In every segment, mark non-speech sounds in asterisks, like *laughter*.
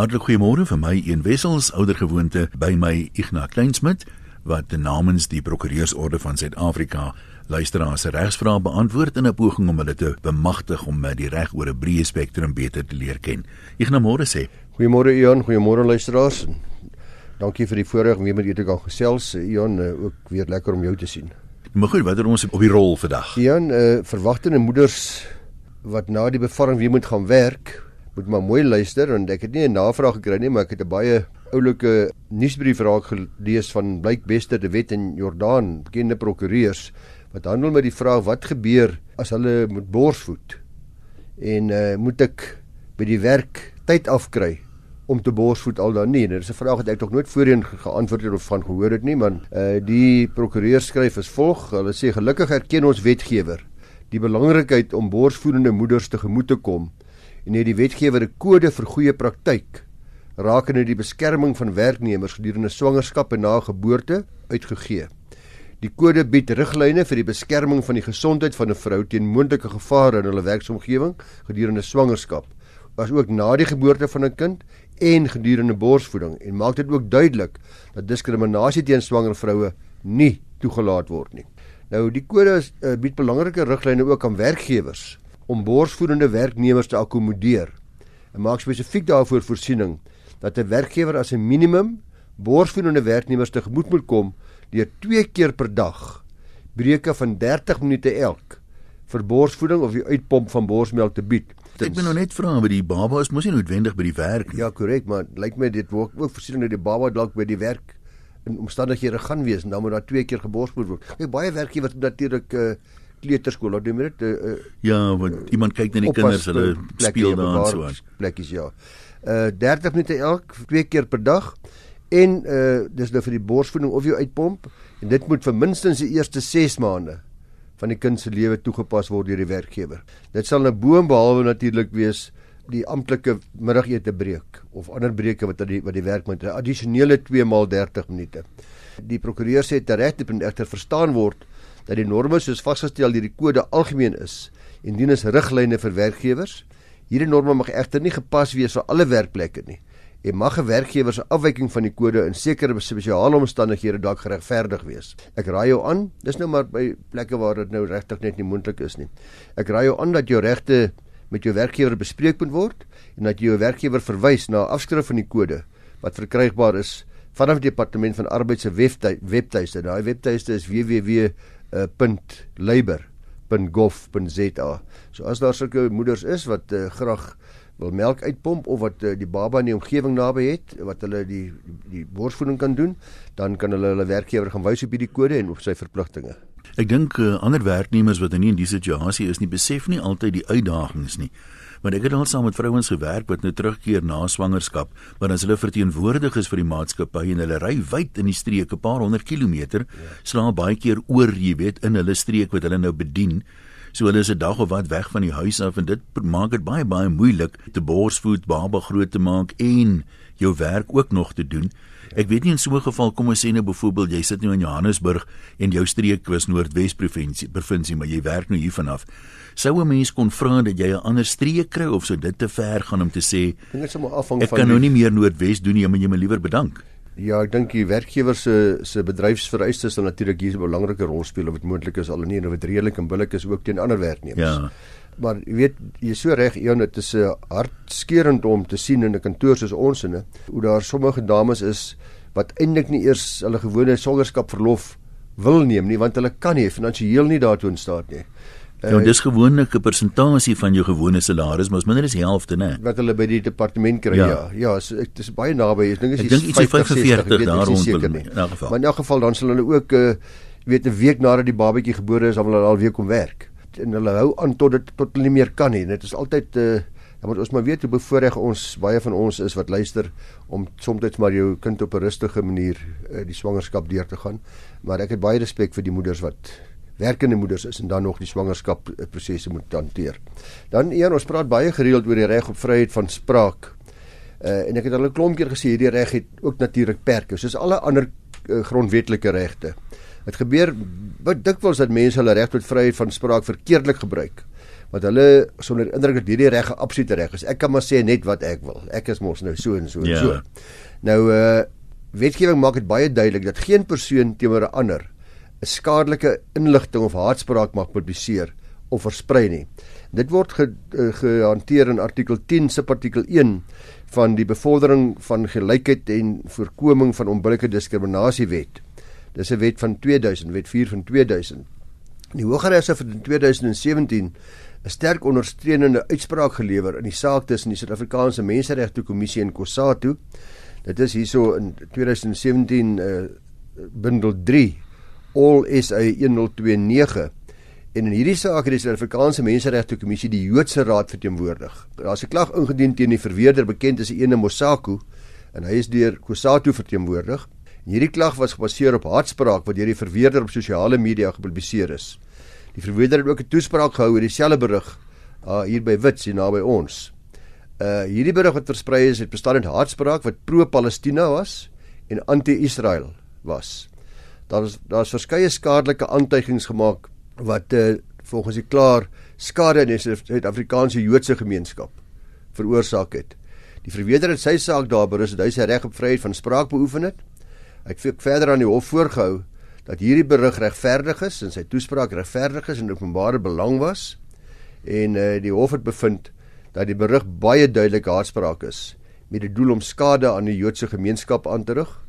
Hartlik goeiemôre vir my een wessels oudergewoonte by my Ignas Kleinsmid wat namens die Prokureursorde van Suid-Afrika luisteraars se regsvrae beantwoord in 'n poging om hulle te bemagtig om met die reg oor 'n breë spektrum beter te leer ken. Ignas môre sê. Goeiemôre Ian, goeiemôre luisteraars. Dankie vir die voorreg om weer met julle te kan gesels. Ian, eh, ook weer lekker om jou te sien. Maar goed, wat het ons op die rol vandag? Ian, uh, verwagtende moeders wat na die bevalling weer moet gaan werk, moet maar mooi luister want ek het nie 'n navraag gekry nie, maar ek het 'n baie oulike nuusbrief raak gelees van Blyk Bester de Wet in Jordaan, bekende prokureurs wat handel met die vraag wat gebeur as hulle moet borsvoed en uh, moet ek by die werk tyd afkry om te borsvoed al dan nie. Dit is 'n vraag wat ek tog nooit voorheen geantwoord het of van gehoor het nie, man. Uh die prokureur skryf as volg: Hulle sê gelukkig erken ons wetgewer die belangrikheid om borsvoedende moeders tegemoet te kom en het die wetgewer 'n kode vir goeie praktyk rakende die beskerming van werknemers gedurende swangerskap en na geboorte uitgegee. Die kode bied riglyne vir die beskerming van die gesondheid van 'n vrou teen moontlike gevare in hulle werksomgewing gedurende swangerskap, asook na die geboorte van 'n kind en gedurende borsvoeding en maak dit ook duidelik dat diskriminasie teen swanger vroue nie toegelaat word nie. Nou die kode uh, bied belangrike riglyne ook aan werkgewers om borsvoedende werknemers te akkommodeer en maak spesifiek daarvoor voorsiening dat 'n werkgewer as 'n minimum borsvoedende werknemers tegemoet moet kom deur twee keer per dag breuke van 30 minute elk vir borsvoeding of die uitpomp van borsmelk te bied. Ek ben nou net vra oor die baba is mos nie noodwendig by die werk nie. Ja, korrek, maar lyk my dit word ook voorsien dat die baba dalk by die werk in omstandighede gaan wees en dan moet daar twee keer geborsvoed word. Kyk, baie werkgewers natuurlik uh, kleuterskool, wat doen dit? Uh, ja, want uh, iemand kyk na die kinders, hulle speel daar en so aan. Plekkies ja. Uh 30 minute elk, twee keer per dag en uh dis nou vir die borsvoeding of jou uitpomp en dit moet vir minstens die eerste 6 maande van die kind se lewe toegepas word deur die werkgewer. Dit sal 'n nou boom behalwe natuurlik wees die amptelike middagete breek of ander breuke wat die wat die werk moet addisionele 2 maal 30 minute. Die prokureur sê tereg dit moet egter verstaan word dat die norme soos vasgestel deur die kode algemeen is en dien as riglyne vir werkgewers. Hierdie norme mag egter nie gepas wees vir alle werkplekke nie en mag 'n werkgewer se afwyking van die kode in sekere spesiale omstandighede dalk geregverdig wees. Ek raai jou aan, dis nou maar by plekke waar dit nou regtig net nie moontlik is nie. Ek raai jou aan dat jou regte met jou werkgewer bespreek moet word en dat jy jou werkgewer verwys na 'n afskrif van die kode wat verkrygbaar is vanaf die departement van arbeid se webtuiste. Daai webtuiste is www.labor.gov.za. So as daar sulke moeders is wat uh, graag wil melk uitpomp of wat uh, die baba in die omgewing naby het wat hulle die die, borsvoeding kan doen, dan kan hulle hulle werkgewer gaan wys op hierdie kode en op sy verpligtinge. Ek dink uh, ander werknemers wat nie in die situasie is nie, besef nie altyd die uitdagings nie. Want ek het al saam met vrouens gewerk wat nou terugkeer na swangerskap, maar as hulle verteenwoordig is vir die maatskappy en hulle ry wyd in die streek 'n paar honderd kilometer, ja. slaap baie keer oor, jy weet, in hulle streek wat hulle nou bedien. So hulle is 'n dag of wat weg van die huis af en dit maak dit baie baie moeilik te borsvoed, baba groot te maak en jou werk ook nog te doen. Ek weet nie in so 'n geval kom ons sê nou byvoorbeeld jy sit nou in Johannesburg en jou streek was Noordwes provinsie, provinsie maar jy werk nou hier vanaf. Sou 'n mens kon vra dat jy 'n ander streek kry of sou dit te ver gaan om te sê Ek kan nou nie meer Noordwes doen nie, maar jy moet liewer bedank. Ja, ek dink die werkgewer se se bedryfsvereistes sal natuurlik hier 'n belangrike rol speel of dit moontlik is al nie of dit redelik en billik is ook teen ander werknemers. Ja. Maar jy weet, jy so reg, Ian, dit is 'n uh, hartskeurend om te sien in 'n kantoor soos ons inne hoe daar sommige dames is wat eintlik nie eers hulle gewone swangerskapverlof wil neem nie want hulle kan nie finansiëel nie daartoe in staat nie. Ja, uh, dis gewoonlik 'n persentasie van jou gewone salaris, maar is minder as die helfte, né? Wat hulle by die departement kry, ja. Ja, ja so, ek dis baie naby. Ek dink is iets 45 daaroor in geval. Maar in elk geval dan sal hulle ook uh weet 'n week nadat die babatjie gebore is, dan wil hulle al weer kom werk. En hulle hou aan tot dit tot hulle nie meer kan nie. Dit is altyd uh dan moet ons maar weet hoe bevoorreg ons baie van ons is wat luister om soms maar jou kind op 'n rustige manier uh, die swangerskap deur te gaan. Maar ek het baie respek vir die moeders wat werkende moeders is en dan nog die swangerskap prosesse moet hanteer. Dan een ons praat baie gereeld oor die reg op vryheid van spraak. Uh en ek het al 'n klomp keer gesê hierdie reg het ook natuurlik perke soos alle ander uh, grondwetlike regte. Dit gebeur dikwels dat mense hulle reg tot vryheid van spraak verkeerdelik gebruik wat hulle sonder indruk dat hierdie reg 'n absolute reg is. Ek kan maar sê net wat ek wil. Ek is mos nou so en so en Ja. so. Nou uh wetgewing maak dit baie duidelik dat geen persoon teenoor 'n ander 'n skadelike inligting of haatspraak mag publiseer of versprei nie. Dit word ge, uh, gehanteer in artikel 10 subartikel 1 van die bevordering van gelykheid en voorkoming van onbillike diskriminasie wet. Dis 'n wet van 2000, wet 4 van 2000. Die Hooggeregshof het in 2017 'n sterk ondersteunende uitspraak gelewer in die saak tussen die Suid-Afrikaanse Menseregte Kommissie en COSATU. Dit is hierso in 2017 uh, bundel 3 All SA 1029 en in hierdie saak het die Suid-Afrikaanse Menseregte Kommissie die Joodse Raad verteenwoordig. Daar's 'n klag ingedien teen die verweerder bekend as ene Mosaku en hy is deur COSATU verteenwoordig. En hierdie klag was gebaseer op haatspraak wat deur die verweerder op sosiale media gepubliseer is. Die verweerder het ook 'n toespraak gehou oor dieselfde berig uh, hier by Wits hier naby ons. Uh hierdie berig wat versprei is, het bestaan uit haatspraak wat pro-Palestina was en anti-Israel was. Daar is daar's verskeie skadelike aantuigings gemaak wat uh, volgens die klaar skade in die Suid-Afrikaanse Joodse gemeenskap veroorsaak het. Die verweerder het sy saak daar berus dat hy sy reg op vryheid van spraak beoefen het. Hy het verder aan die hof voorgehou dat hierdie berig regverdig is en sy toespraak regverdig is en openbare belang was. En uh, die hof het bevind dat die berig baie duidelik haatspraak is met die doel om skade aan die Joodse gemeenskap aan te rig.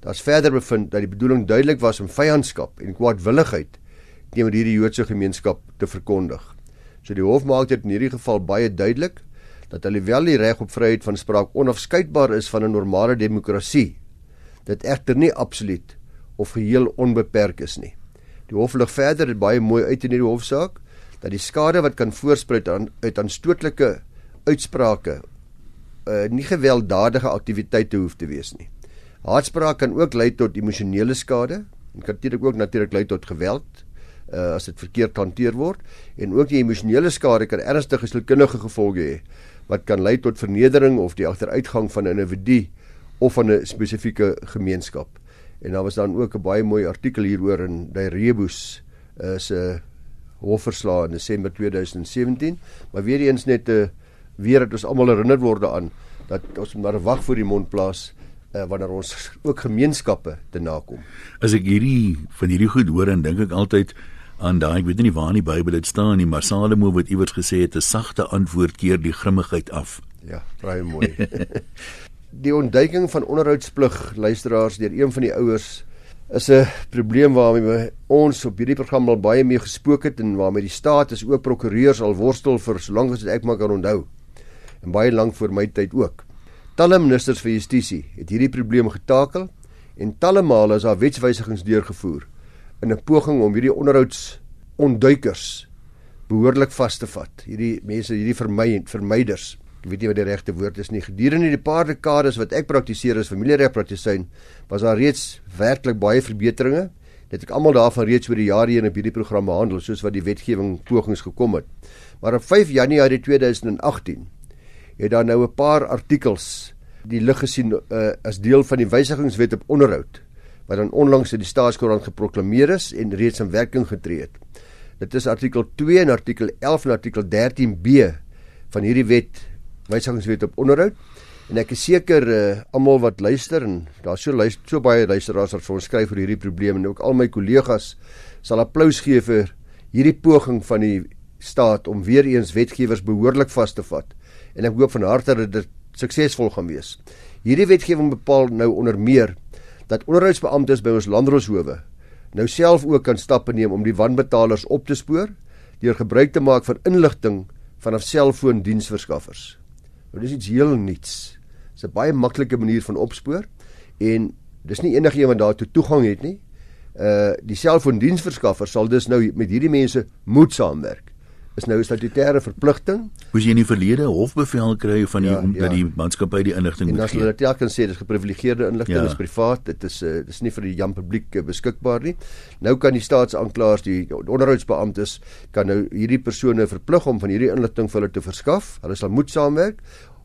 Daar's verder bevind dat die bedoeling duidelik was om vyandskap en kwaadwilligheid teenoor hierdie Joodse gemeenskap te verkondig. So die hof maak dit in hierdie geval baie duidelik dat alhoewel die reg op vryheid van spraak onafskeidbaar is van 'n normale demokrasie, dit egter nie absoluut of geheel onbeperk is nie. Die hof lig verder baie mooi uit in hierdie hofsaak dat die skade wat kan voorspruit aan uit aanstootlike uitsprake uh, nie gewelddadige aktiwiteite hoef te wees nie. Haatspraak kan ook lei tot emosionele skade. En kan natuurlik ook natuurlik lei tot geweld uh, as dit verkeerd hanteer word. En ook die emosionele skade kan ernstige sielkundige gevolge hê wat kan lei tot vernedering of die agteruitgang van 'n individu of van 'n spesifieke gemeenskap. En daar was dan ook 'n baie mooi artikel hieroor in die Rebus is 'n uh, hofverslag in Desember 2017, maar weer eens net 'n uh, weer dat ons almal herinner word daaraan dat ons maar wag voor die mond plaas uh, wanneer ons ook gemeenskappe te nakom. As ek hierdie van hierdie goed hoor en dink ek altyd aan daai ek weet nie waar in die Bybel dit staan nie, maar Salomo wat iewers gesê het 'n sagte antwoord keer die grimmigheid af. Ja, baie mooi. *laughs* die ontduiking van onderhoudsplig luisteraars deur een van die ouers is 'n probleem waarmee ons op hierdie program al baie mee gespook het en waarmee die staat is ook prokureurs al worstel vir solank as ek maar kan onthou. En baie lank voor my tyd ook. Talle ministers vir justisie het hierdie probleem getakel en talle male is daar wetswysigings deurgevoer in 'n poging om hierdie onderhouds ontduikers behoorlik vas te vat. Hierdie mense, hierdie vermy vermyders. Ek weet nie wat die regte woord is nie. Gedurende die paar dekades wat ek praktiseer as familieregpraktisyn, was daar reeds werklik baie verbeteringe. Dit ek almal daarvan reeds oor die jare heen op hierdie program behandel soos wat die wetgewing pogings gekom het. Maar op 5 Januarie 2018 het daar nou 'n paar artikels die lig gesien uh, as deel van die wysigingswet op onderhoud wat dan onlangs in die staatskoerant geproklaameer is en reeds in werking getree het. Dit is artikel 2 en artikel 11 en artikel 13B van hierdie wet wysigingswet op onderhoud en ek is seker uh, almal wat luister en daar's so luister so baie luisteraars wat vir ons skryf oor hierdie probleem en ook al my kollegas sal applous gee vir hierdie poging van die staat om weer eens wetgewers behoorlik vas te vat en ek hoop van harte dat dit suksesvol gaan wees. Hierdie wetgewing bepaal nou onder meer dat onderhoudsbeamptes by ons landdroshowe nou self ook kan stappe neem om die wanbetalers op te spoor deur gebruik te maak van inligting vanaf selfoondiensverskaffers. Nou dis iets heel nuuts. Dis 'n baie maklike manier van opspoor en dis nie enigiemand wat daartoe toegang het nie. Uh die selfoondiensverskaffer sal dus nou met hierdie mense moet saamwerk. Is nou 'n statutêre verpligting. Moes jy in die verlede hofbevel kry van die Ja, om ja. dat die maatskappy die inligting En moet as hulle gee? dit telkens sê dis geprivilegeerde inligting, Ja. dis privaat, dit is uh, dis nie vir die jam publiek uh, beskikbaar nie. Nou kan die staatsaanklaers, die onderhoudsbeamptes kan nou hierdie persone verplig om van hierdie inligting vir hulle te verskaf. Hulle sal moet saamwerk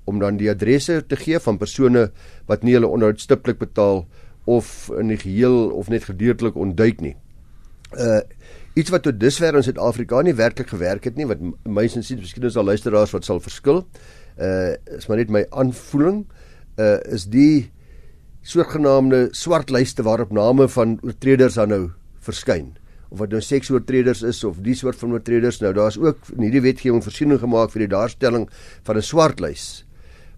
om dan die adresse te gee van persone wat nie hulle onderhoud stiptelik betaal of in die geheel of net gedeeltelik ontduik nie. Uh iets wat tot dusver in Suid-Afrika nie werklik gewerk het nie wat mense sien miskien is daar luisteraars wat sal verskil. Uh is maar net my aanvoeling uh is die sogenaamde swart lyste waarop name van oortreders dan nou verskyn of wat nou seksoortreders is of die soort van oortreders nou daar's ook in hierdie wetgewing voorsiening gemaak vir die daarstelling van 'n swart lys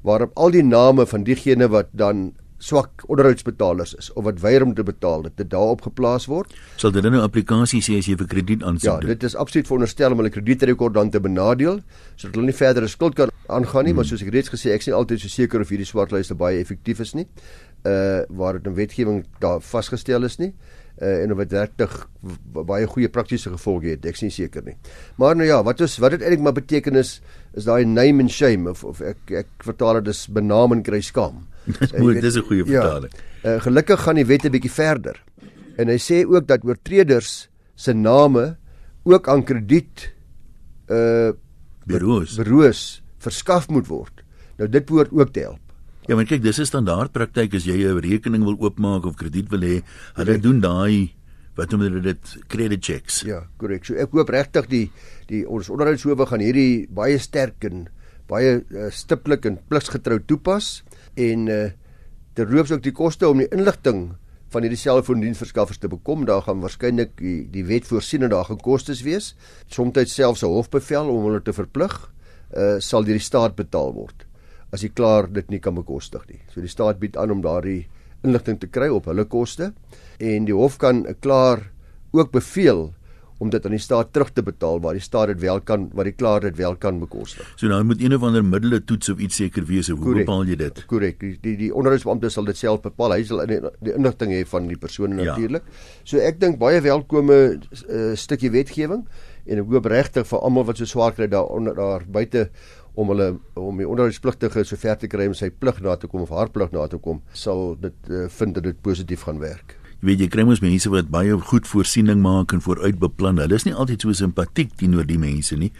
waarop al die name van diegene wat dan swak onderhoudsbetalers is of wat weier om te betaal dit dit daarop geplaas word. Sal dit nou 'n applikasie sê as jy vir krediet aansoek? Ja, dit is absoluut veronderstel om hulle kredietrekord dan te benadeel sodat hulle nie verdere skuld kan aangaan nie, hmm. maar soos ek reeds gesê, ek sien altyd so seker of hierdie swartlyste baie effektief is nie. Uh waar dit in wetgewing daar vasgestel is nie uh, en of dit regtig baie goeie praktiese gevolge het, ek is nie seker nie. Maar nou ja, wat is wat dit eintlik maar beteken is is daai name and shame of of ek ek vertaal dit as benaam en kry skaam. Dis mooi, dis 'n goeie ja, vertaling. Ja, uh, gelukkig gaan die wet 'n bietjie verder. En hy sê ook dat oortreders se name ook aan krediet uh bureaus bureaus verskaf moet word. Nou dit behoort ook te help. Ja, maar kyk, dis 'n standaard praktyk as jy 'n rekening wil oopmaak of krediet wil hê, hulle doen daai wat noem hulle dit credit checks. Ja, korrek. So ek hoop regtig die die ons onderhoudshowe gaan hierdie baie sterk en baie uh, stiptelik en pligsgetrou toepas en uh terloops ook die koste om die inligting van hierdie selfoondiensverskaffers te bekom. Daar gaan waarskynlik die, die wet voorsien dat daar gaan kostes wees. Somstyds selfs 'n hofbevel om hulle te verplig, uh sal deur die staat betaal word as jy klaar dit nie kan bekostig nie. So die staat bied aan om daardie inligting te kry op hulle koste en die hof kan klaar ook beveel om dit aan die staat terug te betaal waar die staat dit wel kan waar die klaar dit wel kan bekostig. So nou moet een of ander middele toets of iets seker wees hoe Correct. bepaal jy dit? Korrek. Die die, die onderhoudsbeampte sal dit self bepaal. Hy sal die, die inligting hê van die persoon ja. natuurlik. So ek dink baie welkome uh, stukkie wetgewing en ek hoop regtig vir almal wat so swaar kry daar onder daar buite om hulle om die onderhoudspligtige so ver te kry om sy plig na te kom of haar plig na te kom, sal dit uh, vind dat dit positief gaan werk. Weet jy kry mos mense wat baie goed voorsiening maak en vooruitbeplan. Hulle is nie altyd so simpatiek teenoor die mense nie.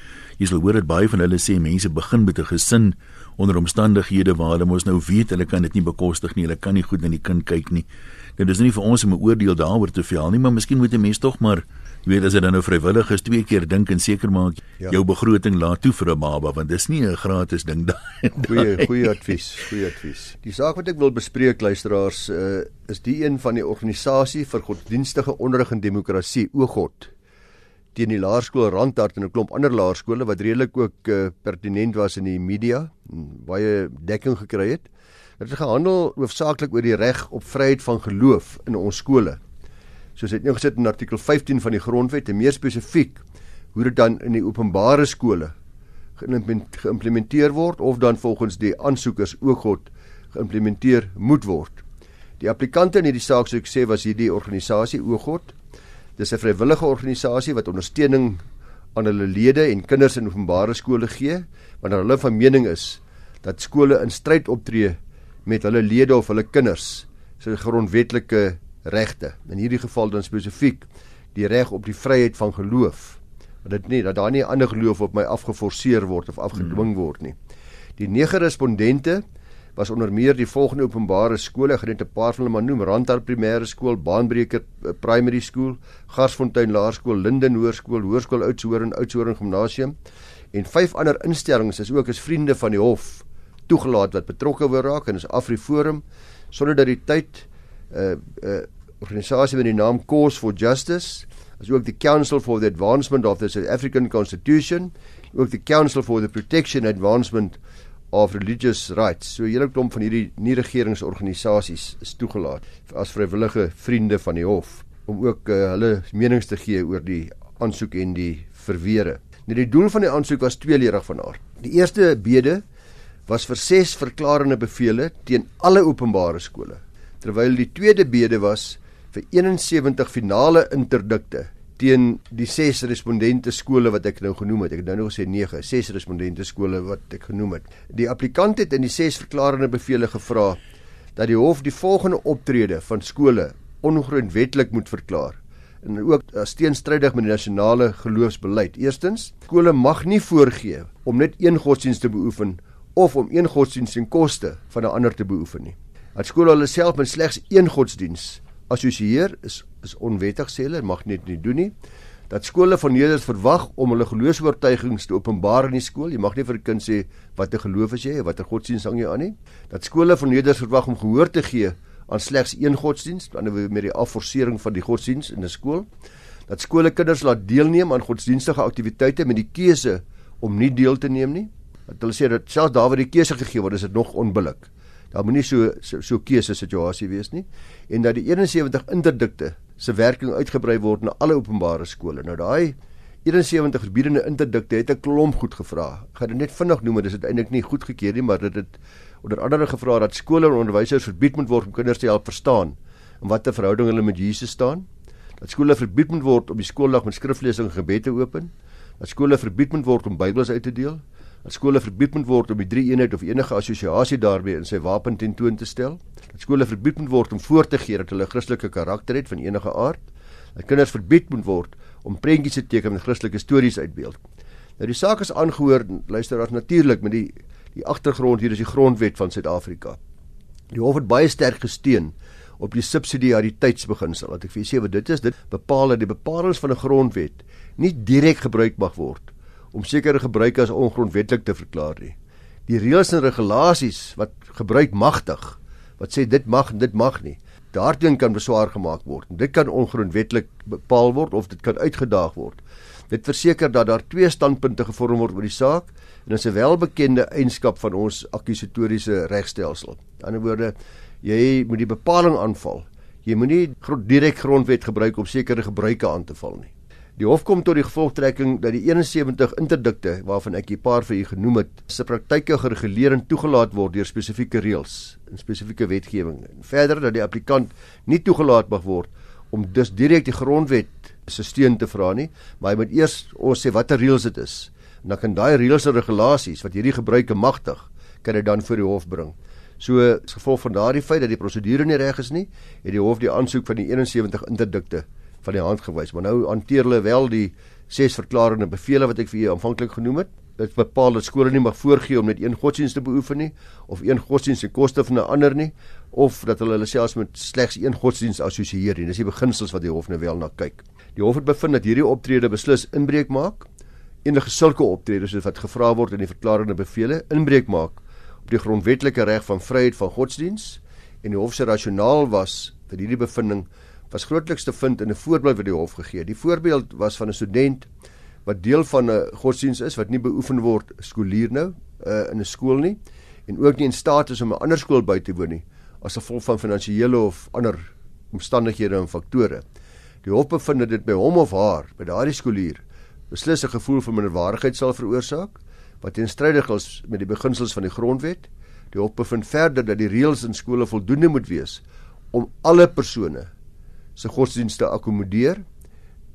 Jy sal hoor dat baie van hulle sê mense begin met 'n gesin onder omstandighede waar hulle mos nou weet hulle kan dit nie bekostig nie. Hulle kan nie goed na die kind kyk nie. Nou dis nie vir ons om 'n oordeel daaroor te vel nie, maar miskien moet 'n mens tog maar Jy weet as jy dan nou vrywillig is twee keer dink en seker maak ja. jou begroting laat toe vir 'n baba want dis nie 'n gratis ding *laughs* daai. Goeie goeie *laughs* advies, goeie advies. Die saak wat ek wil bespreek luisteraars uh, is die een van die organisasie vir godsdienstige onderrig en demokrasie, o God teen die laerskool Randhart en 'n klomp ander laerskole wat redelik ook uh, pertinent was in die media en baie dekking gekry het. Dit het gehandel hoofsaaklik oor die reg op vryheid van geloof in ons skole soos dit ingesit in artikel 15 van die grondwet en meer spesifiek hoe dit dan in die openbare skole geïmplementeer word of dan volgens die aansoekers ook God geïmplementeer moet word. Die applikante in hierdie saak sou ek sê was hierdie organisasie Oogod. Dis 'n vrywillige organisasie wat ondersteuning aan hulle lede en kinders in openbare skole gee wanneer hulle van mening is dat skole in stryd optree met hulle lede of hulle kinders se grondwetlike regte. In hierdie geval dan spesifiek die reg op die vryheid van geloof. Dat dit nie dat daar nie 'n ander geloof op my afgeforceer word of afgedwing hmm. word nie. Die nege respondente was onder meer die volgende openbare skole, geneem 'n paar van hulle maar noem: Randhart Primêre Skool, Baanbreker eh, Primary School, Garsfontein Laerskool, Linden Hoërskool, Hoërskool Oudtshoorn, Oudtshoorn Gimnasium en vyf ander instellings is ook as vriende van die hof toegelaat wat betrokke word raak en is Afriforum sonder dat die tyd uh uh organisasie met die naam Cause for Justice, as ook die Council for the Advancement of the South African Constitution, ook die Council for the Protection and Advancement of Religious Rights. So 'n hele klomp van hierdie nie-regeringsorganisasies is toegelaat as vrywillige vriende van die hof om ook uh, hulle menings te gee oor die aansoek en die verweere. Nou die doel van die aansoek was tweeledig van aard. Die eerste bede was vir ses verklarende bevele teen alle openbare skole, terwyl die tweede bede was vir 71 finale interdikte teen die 6 respondente skole wat ek nou genoem het. Ek het nou nog gesê 9, 6 respondente skole wat ek genoem het. Die applikant het in die 6 verklarende bevele gevra dat die hof die volgende optrede van skole ongrondwetlik moet verklaar en ook steenstrydig met die nasionale geloofsbeleid. Eerstens, skole mag nie voorgee om net een godsdienst te beoefen of om een godsdienst ten koste van 'n ander te beoefen nie. Dat skole hulle self met slegs een godsdienst assosieer is is onwettig sê hulle mag net nie doen nie. dat skole van leerders verwag om hulle geloofsvertuigings te openbaar in die skool. Jy mag nie vir 'n kind sê watter geloof is jy of watter godsdienst hang jy aan nie. Dat skole van leerders verwag om gehoor te gee aan slegs een godsdienst, aan met die afforsering van die godsdienst in 'n skool. Dat skole kinders laat deelneem aan godsdienstige aktiwiteite met die keuse om nie deel te neem nie. Dat hulle sê dat selfs daar waar die keuse gegee word, is dit nog onbillik. Daar moenie so so, so keuse situasie wees nie. En dat die 71 interdikte se werking uitgebrei word na alle openbare skole. Nou daai 71 verbiedende interdikte het 'n klomp goed gevra. Ek gaan dit net vinnig noem, dit is uiteindelik nie goedgekeur nie, maar dit het onder andere gevra dat skole en onderwysers verbied moet word om kinders te help verstaan in watter verhouding hulle met Jesus staan. Dat skole verbied moet word om die skooldag met skriflesing en gebed te open. Dat skole verbied moet word om Bybels uit te deel dat skole verbied moet word om die drie eenheid of enige assosiasie daarmee in sy wapen tentoon te stel. Dat skole verbied moet word om voor te gee dat hulle Christelike karakter het van enige aard. Dat kinders verbied moet word om prentjies te teken met Christelike stories uitbeeld. Nou die saak is aangehoor, luister as natuurlik met die die agtergrond hier is die grondwet van Suid-Afrika. Die hof het baie sterk gesteun op die subsidiariteitsbeginsel. Wat ek vir julle sê wat dit is, dit bepaal dat die bepalinge van 'n grondwet nie direk gebruik mag word om sekere gebruike as ongrondwettig te verklaar nie. Die reëls en regulasies wat gebruik magtig wat sê dit mag en dit mag nie. Daarteen kan beswaar gemaak word. Dit kan ongrondwettig bepaal word of dit kan uitgedaag word. Dit verseker dat daar twee standpunte gevorm word oor die saak en dit is 'n welbekende eienskap van ons akkusatoriese regstelsel. In ander woorde, jy moet die bepaling aanval. Jy moenie direk grondwet gebruik om sekere gebruike aan te val nie. Die hof kom tot die gevolgtrekking dat die 71 interdikte waarvan ek 'n paar vir u genoem het, se praktyke gereguleer en toegelaat word deur spesifieke reëls en spesifieke wetgewing. En verder dat die applikant nie toegelaat mag word om dus direk die grondwet se steun te vra nie, maar hy moet eers ons sê watter reëls dit is. En dan kan daai reëls en regulasies wat hierdie gebruike magtig, kan dit dan voor die hof bring. So as gevolg van daardie feit dat die prosedure nie reg is nie, het die hof die aansoek van die 71 interdikte van die hand gewys. Maar nou hanteer hulle wel die ses verklarende bevele wat ek vir julle aanvanklik genoem het. Dit bepaal dat skole nie mag voorgee om net een godsdienst te beoefen nie of een godsdienst se koste van 'n ander nie of dat hulle hulle selfs met slegs een godsdienst assosieer nie. Dis die beginsels wat die hof nou wel na kyk. Die hof het bevind dat hierdie optrede beslis inbreuk maak enige sulke optredes wat gevra word in die verklarende bevele inbreuk maak op die grondwetlike reg van vryheid van godsdienst en die hof se rasionaal was vir hierdie bevinding was grootliks te vind in 'n voorbeeld wat die hof gegee het. Die voorbeeld was van 'n student wat deel van 'n godsdiens is wat nie beoefen word skoolier nou uh, in 'n skool nie en ook nie in staat is om 'n ander skool by te woon nie as gevolg van finansiële of ander omstandighede en faktore. Die hof bevind dat dit by hom of haar, by daardie skoolier, beslis 'n gevoel van minderwaardigheid sal veroorsaak wat teenstrydig is met die beginsels van die grondwet. Die hof bevind verder dat die reëls in skole voldoende moet wees om alle persone se godsdienste akkommodeer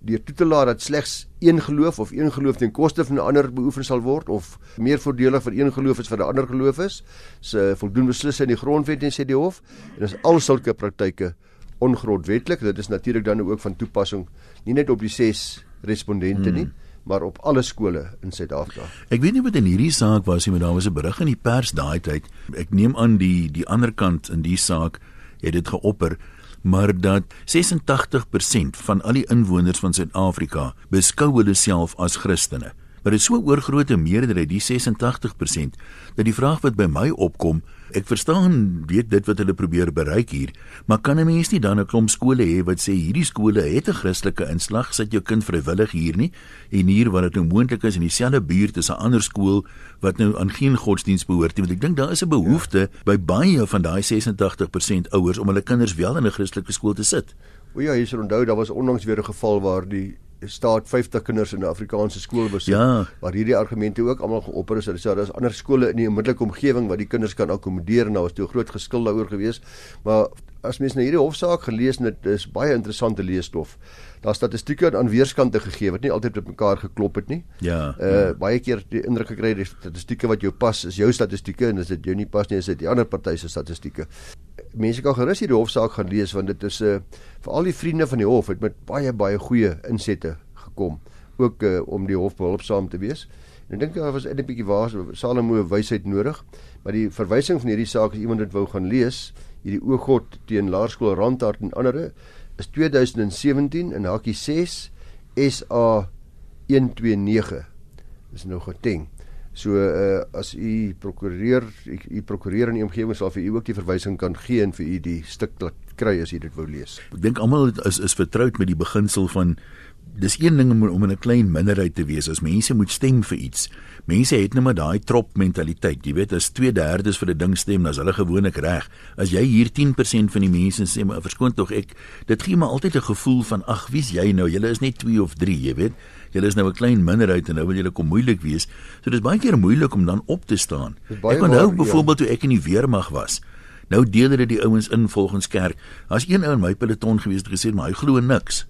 deur toe te laat dat slegs een geloof of een geloof ten koste van 'n ander beoefen sal word of meer voordelig vir een geloof as vir 'n ander geloof is se voldoen beslis in die grondwet en sê die hof en as al sulke praktyke ongrondwetlik dit is natuurlik dan ook van toepassing nie net op die 6 respondente hmm. nie maar op alle skole in Suid-Afrika. Ek weet nie wat in hierdie saak was nie, maar daar was 'n berig in die pers daai tyd. Ek neem aan die die ander kant in die saak het dit geopper maar dat 86% van al die inwoners van Suid-Afrika beskou hulle self as Christene. Maar dit is so oorgrootte meerderheid, die 86%, dat die vraag wat by my opkom, ek verstaan weet dit wat hulle probeer bereik hier, maar kan 'n mens nie dan 'n klomp skole hê wat sê hierdie skole het 'n Christelike inslag, sit jou kind vrywillig hier nie en hier waar dit nou moontlik is in dieselfde buurt is 'n ander skool wat nou aan geen godsdienst behoort nie, want ek dink daar is 'n behoefte ja. by baie van daai 86% ouers om hulle kinders wel in 'n Christelike skool te sit. O ja, hier is onthou, daar was onlangs weer 'n geval waar die staat 50 kinders in 'n Afrikaanse skool besoek ja. waar hierdie argumente ook almal geopper is. Hulle sê daar is ander skole in die onmiddellike omgewing waar die kinders kan akkommodeer en daar was toe groot geskil daaroor gewees. Maar as mens na hierdie hofsaak gelees het, is baie interessante leesstof. Daar statistieke aan weerskante gegee wat nie altyd met mekaar geklop het nie. Ja. Uh ja. baie keer die indruk gekry die statistieke wat jou pas is jou statistieke en as dit jou nie pas nie is dit die ander party se statistieke mense kan gerus hierdie hofsaak gaan lees want dit is 'n uh, eh, vir al die vriende van die hof het met baie baie goeie insette gekom ook uh, om die hof behulpsaam te wees. En ek dink daar was 'n bietjie waar Salomo wysheid nodig, maar die verwysing van hierdie saak as iemand dit wou gaan lees, hierdie o God teen Laerskool Randhart en ander is 2017 in hakkie 6 SA 129. Dis nou geteng. So uh as u prokureur u prokureur in die omgewing sal vir u ook die verwysing kan gee en vir u die stuk kry as u dit wou lees. Ek dink almal is is vertroud met die beginsel van dis een ding om, om in 'n klein minderheid te wees as mense moet stem vir iets. Mense het net maar daai trop mentaliteit. Jy weet as 2/3 vir 'n ding stem, dan is hulle gewoonlik reg. As jy hier 10% van die mense sê maar verskoon tog ek, dit gee my altyd 'n gevoel van ag, wie's jy nou? Julle is net 2 of 3, jy weet. Julle is nou 'n klein minderheid en nou wil julle kom moeilik wees. So dis baie keer moeilik om dan op te staan. Ek onthou byvoorbeeld ja. toe ek in die weermag was. Nou deel hulle die ouens in volgens kerk. As een ou in my peloton gewees het gesê maar hy glo niks.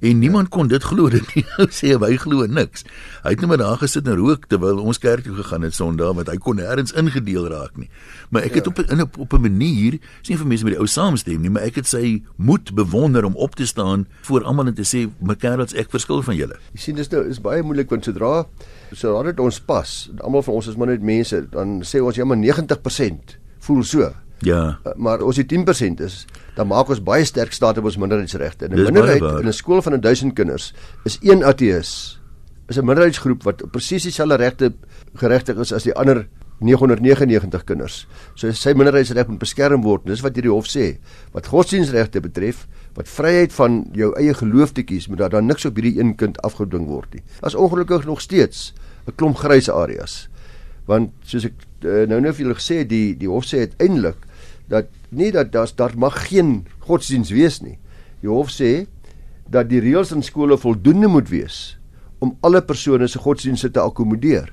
En niemand kon dit glo *laughs* dit nie. Hy sê hy glo niks. Hy het net maar daar gesit en rook terwyl ons kerk toe gegaan het Sondag want hy kon nêrens ingedeel raak nie. Maar ek het ja. op in op, op 'n manier, sien vir mense met die ou saamstem nie, maar ek het sy moed bewonder om op te staan voor almal en te sê mekaar ek verskil van julle. Jy sien dis nou is baie moeilik want sodra sodra dit ons pas, almal van ons is maar net mense, dan sê ons ja maar 90% voel so. Ja. Uh, maar as dit 10% is, dan maak ons baie sterk staat op ons minderheidsregte. 'n Minderheid in 'n skool van 1000 kinders is een ateës. Is 'n minderheidsgroep wat presies dieselfde regte geregtig is as die ander 999 kinders. So sy minderheidsreg moet beskerm word. Dis wat hierdie hof sê. Wat godsdienstregte betref, wat vryheid van jou eie geloof te kies, moet daar dan niks op hierdie een kind afgedwing word nie. As ongelukkig nog steeds 'n klomp grys areas. Want soos ek uh, nou nou vir julle gesê het, die die hof sê uiteindelik dat nie dat daar daar mag geen godsdiens wees nie. Die hof sê dat die reëls in skole voldoende moet wees om alle persone se godsdienste te akkommodeer.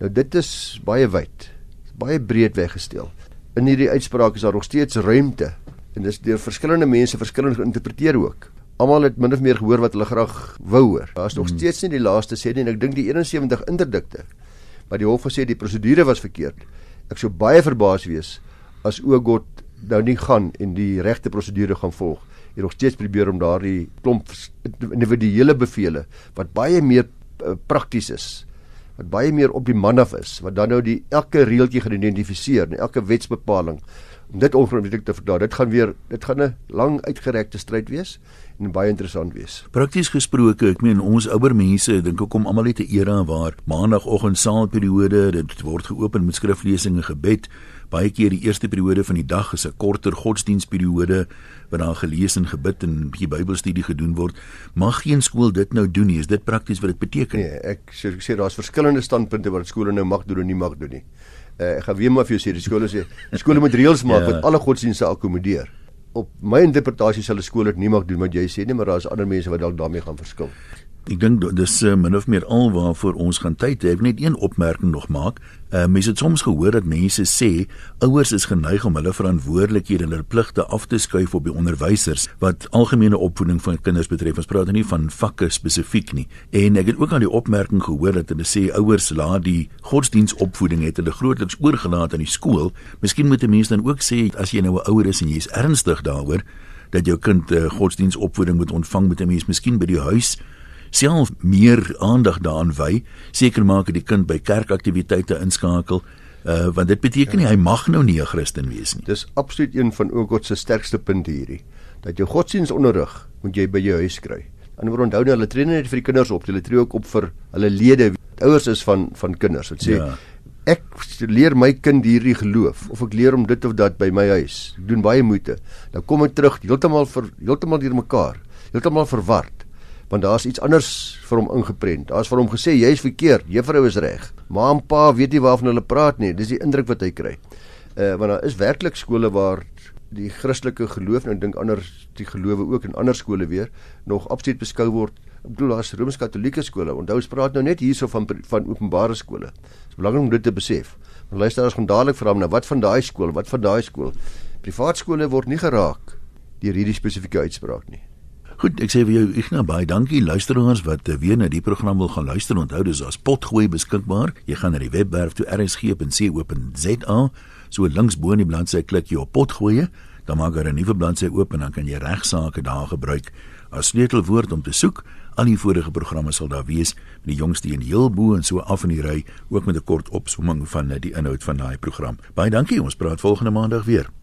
Nou dit is baie wyd. Baie breed weggestel. In hierdie uitspraak is daar nog steeds ruimte en dis deur verskillende mense verskillend geïnterpreteer ook. Almal het min of meer gehoor wat hulle graag wou hoor. Daar is nog hmm. steeds nie die laaste sê nie en ek dink die 71 interdikte. Maar die hof gesê die prosedure was verkeerd. Ek sou baie verbaas wees as Ogot nou nie gaan en die regte prosedure gaan volg. Hy nog steeds probeer om daardie klomp individuele bevele wat baie meer uh, prakties is wat baie meer op die man af is wat dan nou die elke reeltjie gaan identifiseer en elke wetsbepaling dit ongrondwettlik te verdaag. Dit gaan weer dit gaan 'n lang uitgerekte stryd wees en baie interessant wees. Prakties gesproke, ek meen ons ouer mense dink ek kom almal uit 'n era waar maandagooggend saalperiode, dit word geopen met skriflesing en gebed. Baie keer die eerste periode van die dag is 'n korter godsdienstperiode waar daar gelees en gebid en 'n bietjie Bybelstudie gedoen word. Mag geen skool dit nou doen nie. Is dit prakties wat dit beteken? Nee, ek sê ek sê daar's verskillende standpunte wat skole nou mag doen en nie mag doen nie. Uh, ek gaan weer maar vir jou sê die skole sê skole moet reëls maak ja. wat alle godsdienste akkommodeer. Op my interpretasie sal 'n skool dit nie mag doen wat jy sê nie, maar daar is ander mense wat dalk daarmee gaan verskil. Ek dink dis uh, min of meer al waarvoor ons gaan tyd hê. Ek net een opmerking nog maak. Uh, mense het soms gehoor dat mense sê ouers is geneig om hulle verantwoordelikhede en hulle pligte af te skuif op die onderwysers wat algemene opvoeding van kinders betref. Ons praat nie van vakke spesifiek nie. En ek het ook aan die opmerking gehoor dat hulle sê ouers laat die godsdienstopvoeding het hulle grootliks oorgelaat aan die skool. Miskien moet 'n mens dan ook sê as jy nou 'n ouer is en jy's ernstig daaroor dat jou kind uh, godsdienstopvoeding moet ontvang met 'n mens miskien by die huis self meer aandag daaraan wy, seker maak dat die kind by kerkaktiwiteite inskakel. Uh want dit beteken nie hy mag nou nie 'n Christen wees nie. Dis absoluut een van ook God se sterkste punte hierdie. Dat jou godsdienstonderrig moet jy by jou huis kry. En word onthou nou hulle tree net vir die kinders op, hulle tree ook op vir hulle lede, ouers is van van kinders. Dit sê ja. ek leer my kind hierdie geloof of ek leer om dit of dat by my huis. Ek doen baie moeite. Dan kom ek terug heeltemal vir heeltemal deur mekaar. Heeltemal verward want daar's iets anders vir hom ingeprent. Daar's vir hom gesê jy's verkeerd, juffrou is reg. Ma en pa weet nie waarvan hulle praat nie. Dis die indruk wat hy kry. Uh want daar is werklik skole waar die Christelike geloof nou dink ander die gelowe ook in ander skole weer nog absoluut beskou word. Ek bedoel daar's Rooms-Katolieke skole. Onthou ons praat nou net hierso van van openbare skole. Dit is belangrik om dit te besef. Maar luisteraars gaan dadelik vra nou wat van daai skool? Wat van daai skool? Privaat skole word nie geraak deur hierdie spesifieke uitspraak nie. Goed, ek sê vir jou Ignas baie dankie luisteraars wat eh, weer na die program wil gaan luister. Onthou dis as potgooi beskikbaar. Jy gaan na die webwerf toe rsg.co.za. So links bo in die bladsy klik jy op potgooi, dan maak daar 'n nuwe bladsy oop en dan kan jy regsaake daar gebruik as sleutelwoord om te soek. Al die vorige programme sal daar wees met die jongste een heel bo en so af in die ry ook met 'n kort opsomming van eh, die inhoud van daai program. Baie dankie. Ons praat volgende maandag weer.